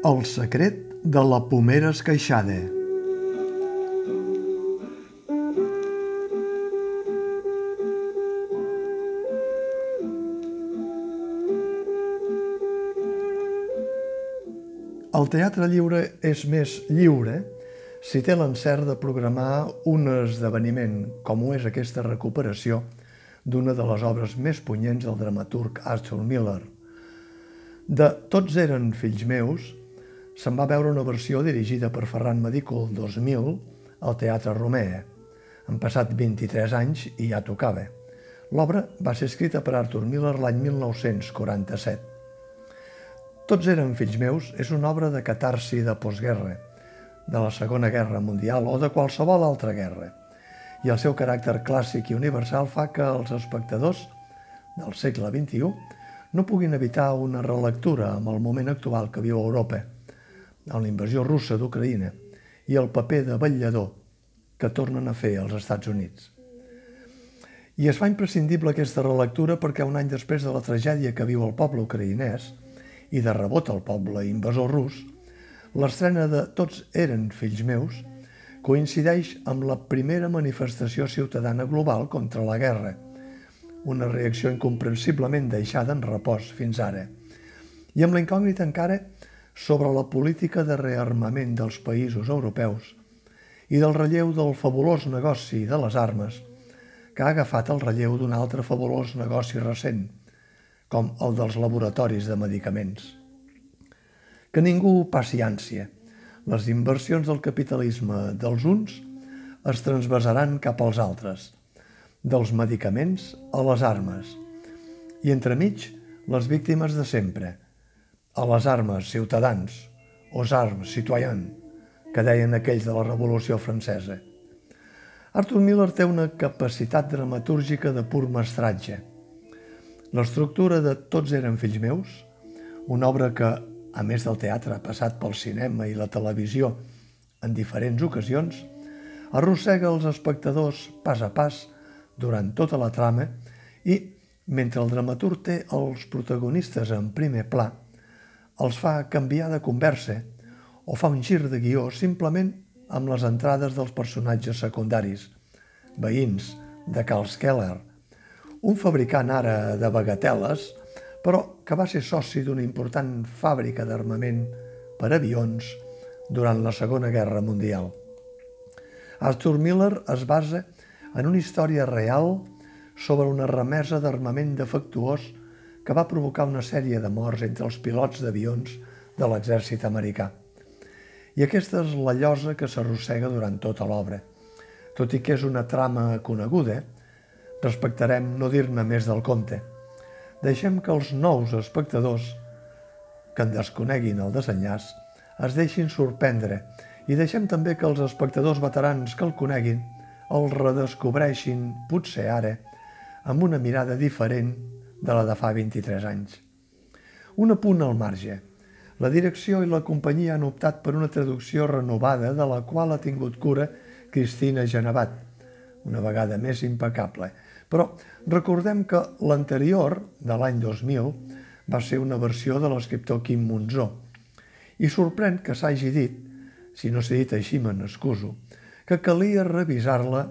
El secret de la pomera esqueixada. El teatre lliure és més lliure si té l'encert de programar un esdeveniment com ho és aquesta recuperació d'una de les obres més punyents del dramaturg Arthur Miller. De Tots eren fills meus, se'n va veure una versió dirigida per Ferran Medícol 2000 al Teatre Romea. Han passat 23 anys i ja tocava. L'obra va ser escrita per Arthur Miller l'any 1947. Tots eren fills meus és una obra de catarsi de postguerra, de la Segona Guerra Mundial o de qualsevol altra guerra i el seu caràcter clàssic i universal fa que els espectadors del segle XXI no puguin evitar una relectura amb el moment actual que viu Europa, amb la invasió russa d'Ucraïna i el paper de vetllador que tornen a fer els Estats Units. I es fa imprescindible aquesta relectura perquè un any després de la tragèdia que viu el poble ucraïnès i de rebot el poble invasor rus, l'estrena de Tots eren fills meus coincideix amb la primera manifestació ciutadana global contra la guerra, una reacció incomprensiblement deixada en repòs fins ara, i amb la incògnita encara sobre la política de rearmament dels països europeus i del relleu del fabulós negoci de les armes, que ha agafat el relleu d'un altre fabulós negoci recent, com el dels laboratoris de medicaments. Que ningú passi ànsia, les inversions del capitalisme dels uns es transvasaran cap als altres, dels medicaments a les armes, i entremig les víctimes de sempre, a les armes ciutadans, os armes citoyens, que deien aquells de la Revolució Francesa. Arthur Miller té una capacitat dramatúrgica de pur mestratge. L'estructura de Tots eren fills meus, una obra que a més del teatre passat pel cinema i la televisió en diferents ocasions, arrossega els espectadors pas a pas durant tota la trama i, mentre el dramaturg té els protagonistes en primer pla, els fa canviar de conversa o fa un gir de guió simplement amb les entrades dels personatges secundaris, veïns de Carl Keller, un fabricant ara de bagateles però que va ser soci d'una important fàbrica d'armament per avions durant la Segona Guerra Mundial. Arthur Miller es basa en una història real sobre una remesa d'armament defectuós que va provocar una sèrie de morts entre els pilots d'avions de l'exèrcit americà. I aquesta és la llosa que s'arrossega durant tota l'obra. Tot i que és una trama coneguda, respectarem no dir-ne més del compte – deixem que els nous espectadors que en desconeguin el desenllaç es deixin sorprendre i deixem també que els espectadors veterans que el coneguin el redescobreixin, potser ara, amb una mirada diferent de la de fa 23 anys. Un apunt al marge. La direcció i la companyia han optat per una traducció renovada de la qual ha tingut cura Cristina Genevat, una vegada més impecable, però recordem que l'anterior, de l'any 2000, va ser una versió de l'escriptor Quim Monzó. I sorprèn que s'hagi dit, si no s'ha dit així me n'excuso, que calia revisar-la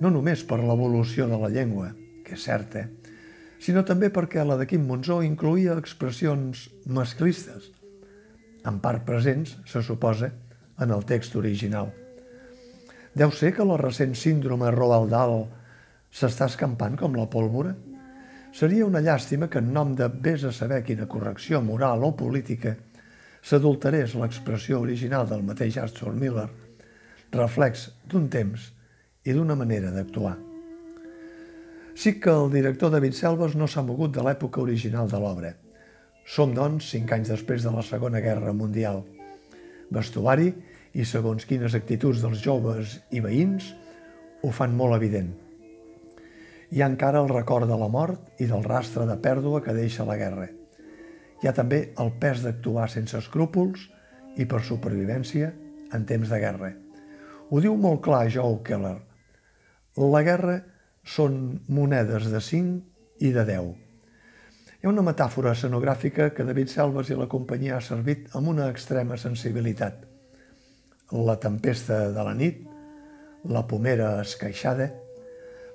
no només per l'evolució de la llengua, que és certa, sinó també perquè la de Quim Monzó incluïa expressions masclistes, en part presents, se suposa, en el text original. Deu ser que la recent síndrome Roald Dahl s'està escampant com la pólvora? Seria una llàstima que en nom de vés a saber quina correcció moral o política s'adulterés l'expressió original del mateix Arthur Miller, reflex d'un temps i d'una manera d'actuar. Sí que el director David Selves no s'ha mogut de l'època original de l'obra. Som, doncs, cinc anys després de la Segona Guerra Mundial. Vestuari i segons quines actituds dels joves i veïns ho fan molt evident – hi ha encara el record de la mort i del rastre de pèrdua que deixa la guerra. Hi ha també el pes d'actuar sense escrúpols i per supervivència en temps de guerra. Ho diu molt clar Joe Keller. La guerra són monedes de 5 i de 10. Hi ha una metàfora escenogràfica que David Selves i la companyia ha servit amb una extrema sensibilitat. La tempesta de la nit, la pomera esqueixada,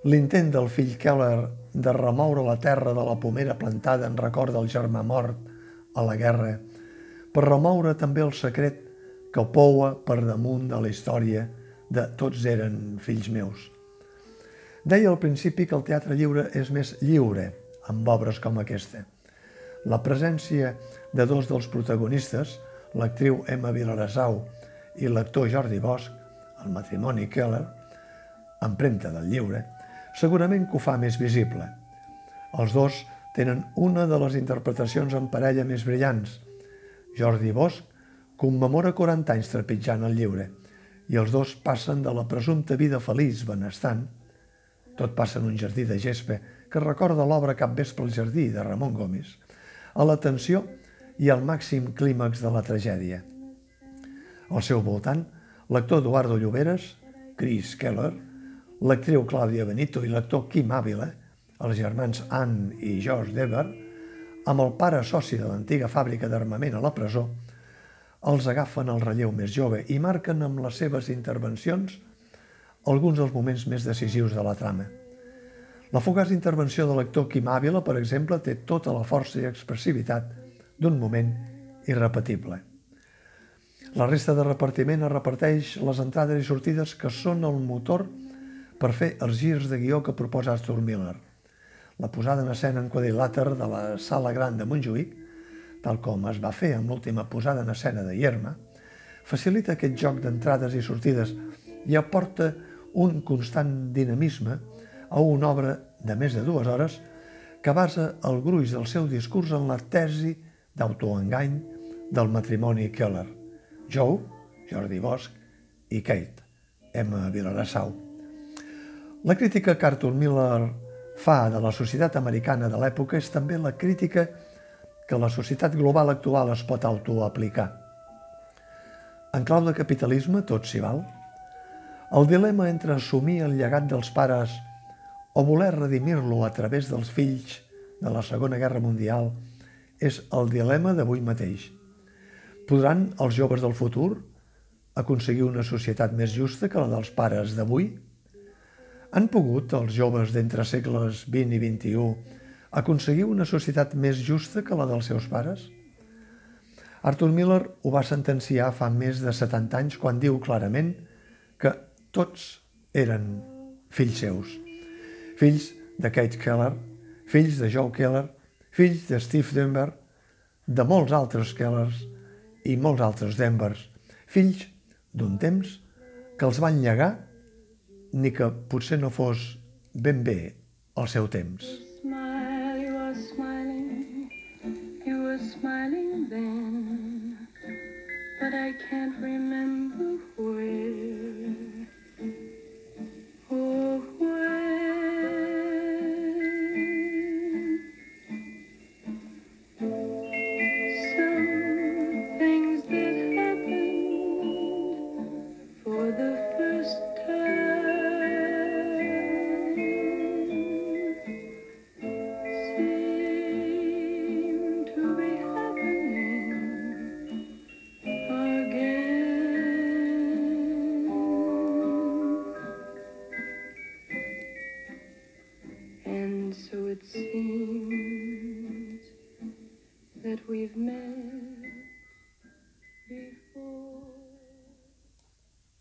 l'intent del fill Keller de remoure la terra de la pomera plantada en record del germà mort a la guerra, per remoure també el secret que poua per damunt de la història de tots eren fills meus. Deia al principi que el teatre lliure és més lliure, amb obres com aquesta. La presència de dos dels protagonistes, l'actriu Emma Vilarasau i l'actor Jordi Bosch, el matrimoni Keller, empremta del lliure, segurament que ho fa més visible. Els dos tenen una de les interpretacions en parella més brillants. Jordi Bosch commemora 40 anys trepitjant el lliure i els dos passen de la presumpta vida feliç, benestant, tot passa en un jardí de gespa que recorda l'obra Cap vespre al jardí de Ramon Gomis, a la tensió i al màxim clímax de la tragèdia. Al seu voltant, l'actor Eduardo Lloberes, Chris Keller, l'actriu Clàudia Benito i l'actor Kim Ávila, els germans Anne i George Dever, amb el pare soci de l'antiga fàbrica d'armament a la presó, els agafen el relleu més jove i marquen amb les seves intervencions alguns dels moments més decisius de la trama. La fugaç intervenció de l'actor Quim Ávila, per exemple, té tota la força i expressivitat d'un moment irrepetible. La resta de repartiment es reparteix les entrades i sortides que són el motor per fer els girs de guió que proposa Arthur Miller. La posada en escena en quadrilàter de la Sala Gran de Montjuïc, tal com es va fer amb l'última posada en escena de Ierma, facilita aquest joc d'entrades i sortides i aporta un constant dinamisme a una obra de més de dues hores que basa el gruix del seu discurs en la tesi d'autoengany del matrimoni Keller, Joe, Jordi Bosch i Kate, Emma Vilarassau. La crítica que Arthur Miller fa de la societat americana de l'època és també la crítica que la societat global actual es pot autoaplicar. En clau de capitalisme tot s'hi val. El dilema entre assumir el llegat dels pares o voler redimir-lo a través dels fills de la Segona Guerra Mundial és el dilema d'avui mateix. Podran els joves del futur aconseguir una societat més justa que la dels pares d'avui? Han pogut els joves d'entre segles XX i XXI aconseguir una societat més justa que la dels seus pares? Arthur Miller ho va sentenciar fa més de 70 anys quan diu clarament que tots eren fills seus. Fills de Kate Keller, fills de Joe Keller, fills de Steve Denver, de molts altres Kellers i molts altres Denvers, fills d'un temps que els van llegar ni que potser no fos ben bé el seu temps. but I can't remember